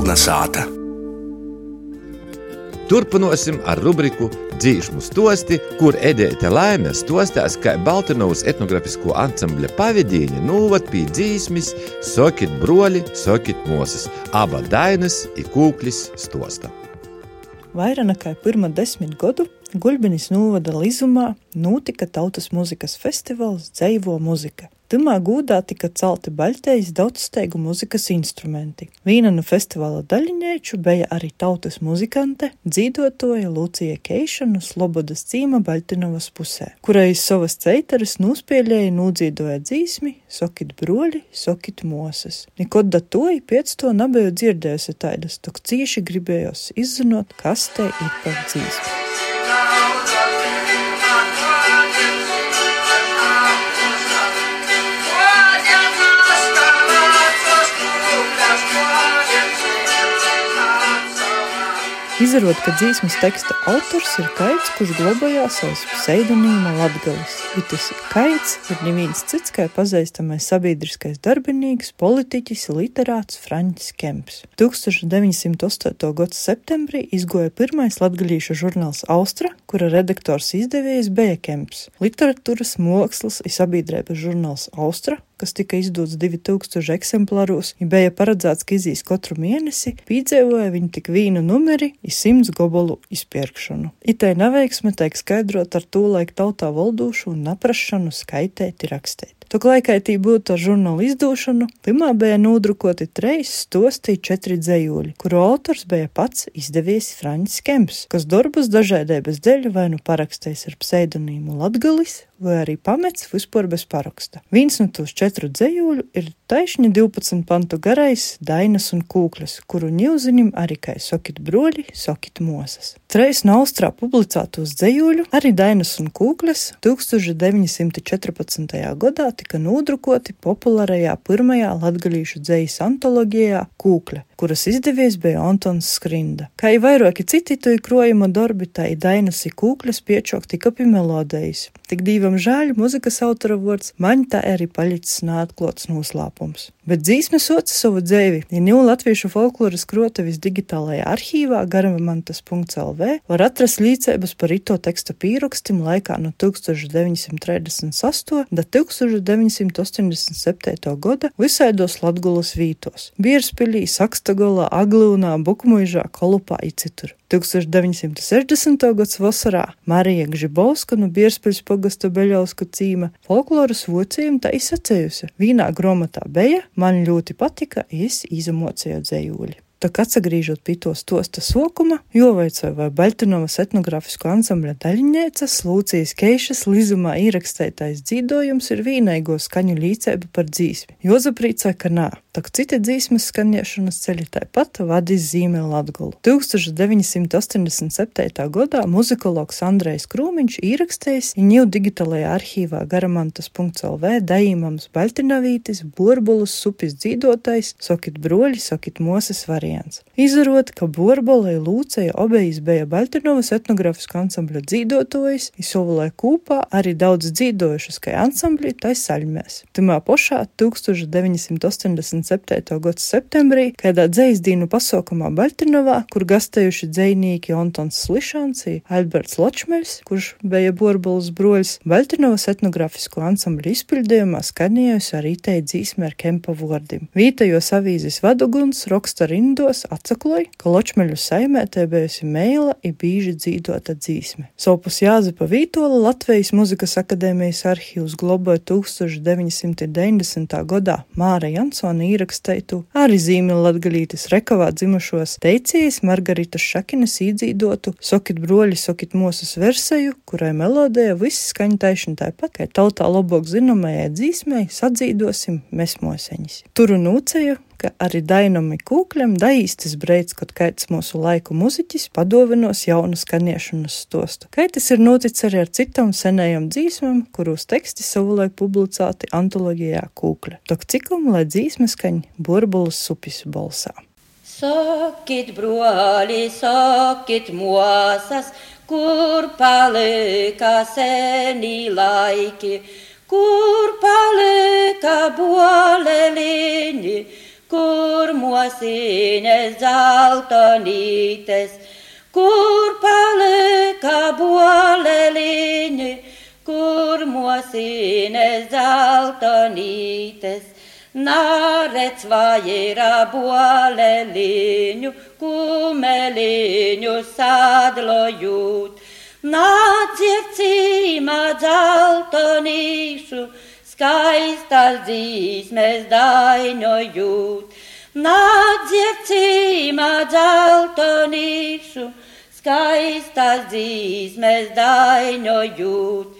Kolnesāta. Turpināsim ar rubriku Dzīsmu stosti, kur Edēte Laime stostās, kā Baltinovas etnografisko ansambļa pavadīņa nūvat pie dzīsmis Sokit broļi, Sokit mosas, aba dainas i kūklis stosta. Vairāk nekā pirmā desmit gadu Guļbinis novada Lizumā notika tautas muzikas festivāls Dzeivo muzika. Tamā gūdā tika celti baļķejas daudzsteigu muzikas instrumenti. Viena no festivāla daļiņēču bija arī tautas muzikante, dzīvotoja Lucija Keiša no Slobodas cīma Baļtinovas pusē, kurai savas ceitaras nospēlēja nūdzīdoja dzīsmi Sokit broļi, Sokit mosas. Nikod da to i pēc to nebiju dzirdējusi taidas, tok cīši gribējos izzinot, kas te ir par dzīsmi. Izrod, ka dzīsmas teksta autors ir kaits, kurš glabājās aiz pseidonīma Latgalis. Itis kaits ir neviens cits, kā pazīstamais sabiedriskais darbinīgs, politiķis, literāts Franķis Kemps. 1908. gada septembrī izgoja pirmais latgalīšu žurnāls Austra, kura redaktors izdevējs bija Kemps. Literatūras, mākslas un sabiedrības žurnāls Austra kas tika izdots 2000 eksemplāros, ja bija paredzēts, ka izīs katru mēnesi, piedzīvoja viņa tik vīnu numeri i simts gobolu izpirkšanu. Itai neveiksme tiek skaidrot ar to laiku tautā valdošu un naprašanu skaitēt, rakstēt. Tī būtu ar žurnālu izdošanu, pirmā bija nodrukoti treis stosti četri dzējuļi, kuru autors bija pats izdevies Francis Kemps, kas darbus dažādības dēļ vai nu parakstējis ar pseidonīmu Latgalis, vai arī pamets vispār bez paraksta. Viens no tos četru dzējuļu ir taisni 12 pantu garais Dainas un Kūklis, kuru ņūziņam arī kā sokit broļi, sokit mosas. Treis no Austrā publicētos dzējuļu, arī Dainas un Kūklis 1914. gadā tika nodrukoti populārajā pirmajā latgalīšu dzējas antoloģijā Kūkļa, kuras izdevies bija Antons Skrinda. Kā jau vairāki citi to krojuma darbi, tā ir Dainas Kūkļas piečok tika pie melodijas. Tik divam žēl, muzikas autora vārds man tā arī palicis neatklāts noslēpums. Bet dzīsme soca savu dzēvi, ja ņūl latviešu folkloras krotavis digitālajā arhīvā garamantas.lv var atrast līdzības par ito teksta pīrakstim laikā no 1938. da 1987. gada visaidos Latgulas vītos - Bierspilī, Sakstagolā, Aglūnā, Bukmuižā, Kolupā i citur. 1960. gads vasarā Marija Gžibovska no Bierspils pogasta Beļausku cīma folkloras vocījuma tā izsacējusi. Vīnā gromotā beja, man ļoti patika, es izamocēju dzējuļi. Tak atsagrīžot pie to stosta sokuma, jovaicoja vai Baļtinovas etnogrāfisko ansambļa daļņēcas Lūcijas Keišas līzumā ierakstētais dzīdojums ir vīnaigo skaņu līdzēba par dzīsmi. Jozaprīcoja, ka nā, tak citi dzīsmes skaņiešanas ceļi tāpat vadīs zīmē Latgulu. 1987. gadā muzikologs Andrejs Krūmiņš ierakstējis ņū digitalajā arhīvā garamantas.lv dajīmams Baļtinavītis, Borbulus, supis dzīdotais, sokit broļi, sokit moses variants variants. Izarot, ka Borbolē Lūceja obejas bija Baļtinovas etnogrāfiskā ansambļa dzīdotojas, izsolē kūpā arī daudz dzīdojušas, kā ansambļi, tai saļmēs. Timā pošā 1987. gada septembrī, kādā dzēsdīnu pasaukumā Baļtinovā, kur gastējuši dzējnieki Antons Slišanci, Alberts Ločmeļs, kurš bija Borbolas broļs, Baļtinovas etnogrāfisko ansambļu izpildījumā skanējusi arī te dzīsme ar kempa vārdim. Vītajos avīzes vaduguns, Rokstar Indu gados atsakloja, ka Ločmeļu saimē te bijusi mēla i bīži dzīdota dzīsme. Sopus Jāzepa Vītola Latvijas muzikas akadēmijas arhīvs globoja 1990. gadā Māra Jansona īraksteitu arī zīmi latgalītis rekavā dzimušos teicijas Margaritas Šakinas īdzīdotu Sokit broļi, Sokit mosas versiju, kurai melodija viss skaņa taišana tāpat, kā tautā labāk zināmajai dzīsmei sadzīdosim mēs moseņus. Turu nūceju ka arī Dainam Kūkļam daīstis breids, kad kaits mūsu laiku muziķis padovinos jaunu skaniešanas stostu. Kaitis ir noticis arī ar citam senajam dzīsmam, kurus teksti savulaik publicēti antoloģijā Kūkļa. Tok cikum, lai dzīsme skaņ burbulas supis balsā. Sakit, broli, sakit, mosas, kur palika seni laiki, kur palika bolelini, kur mosīnes zeltonītes, kur palika boleliņi, kur mosīnes zeltonītes. Nārec vajira boleliņu, kumeliņu sadlojūt. Nāciet cīmā zeltonīšu, skaistas dzīsmes dainojūt. Nāciet cīmā zeltonīšu, skaistas dzīsmes dainojūt.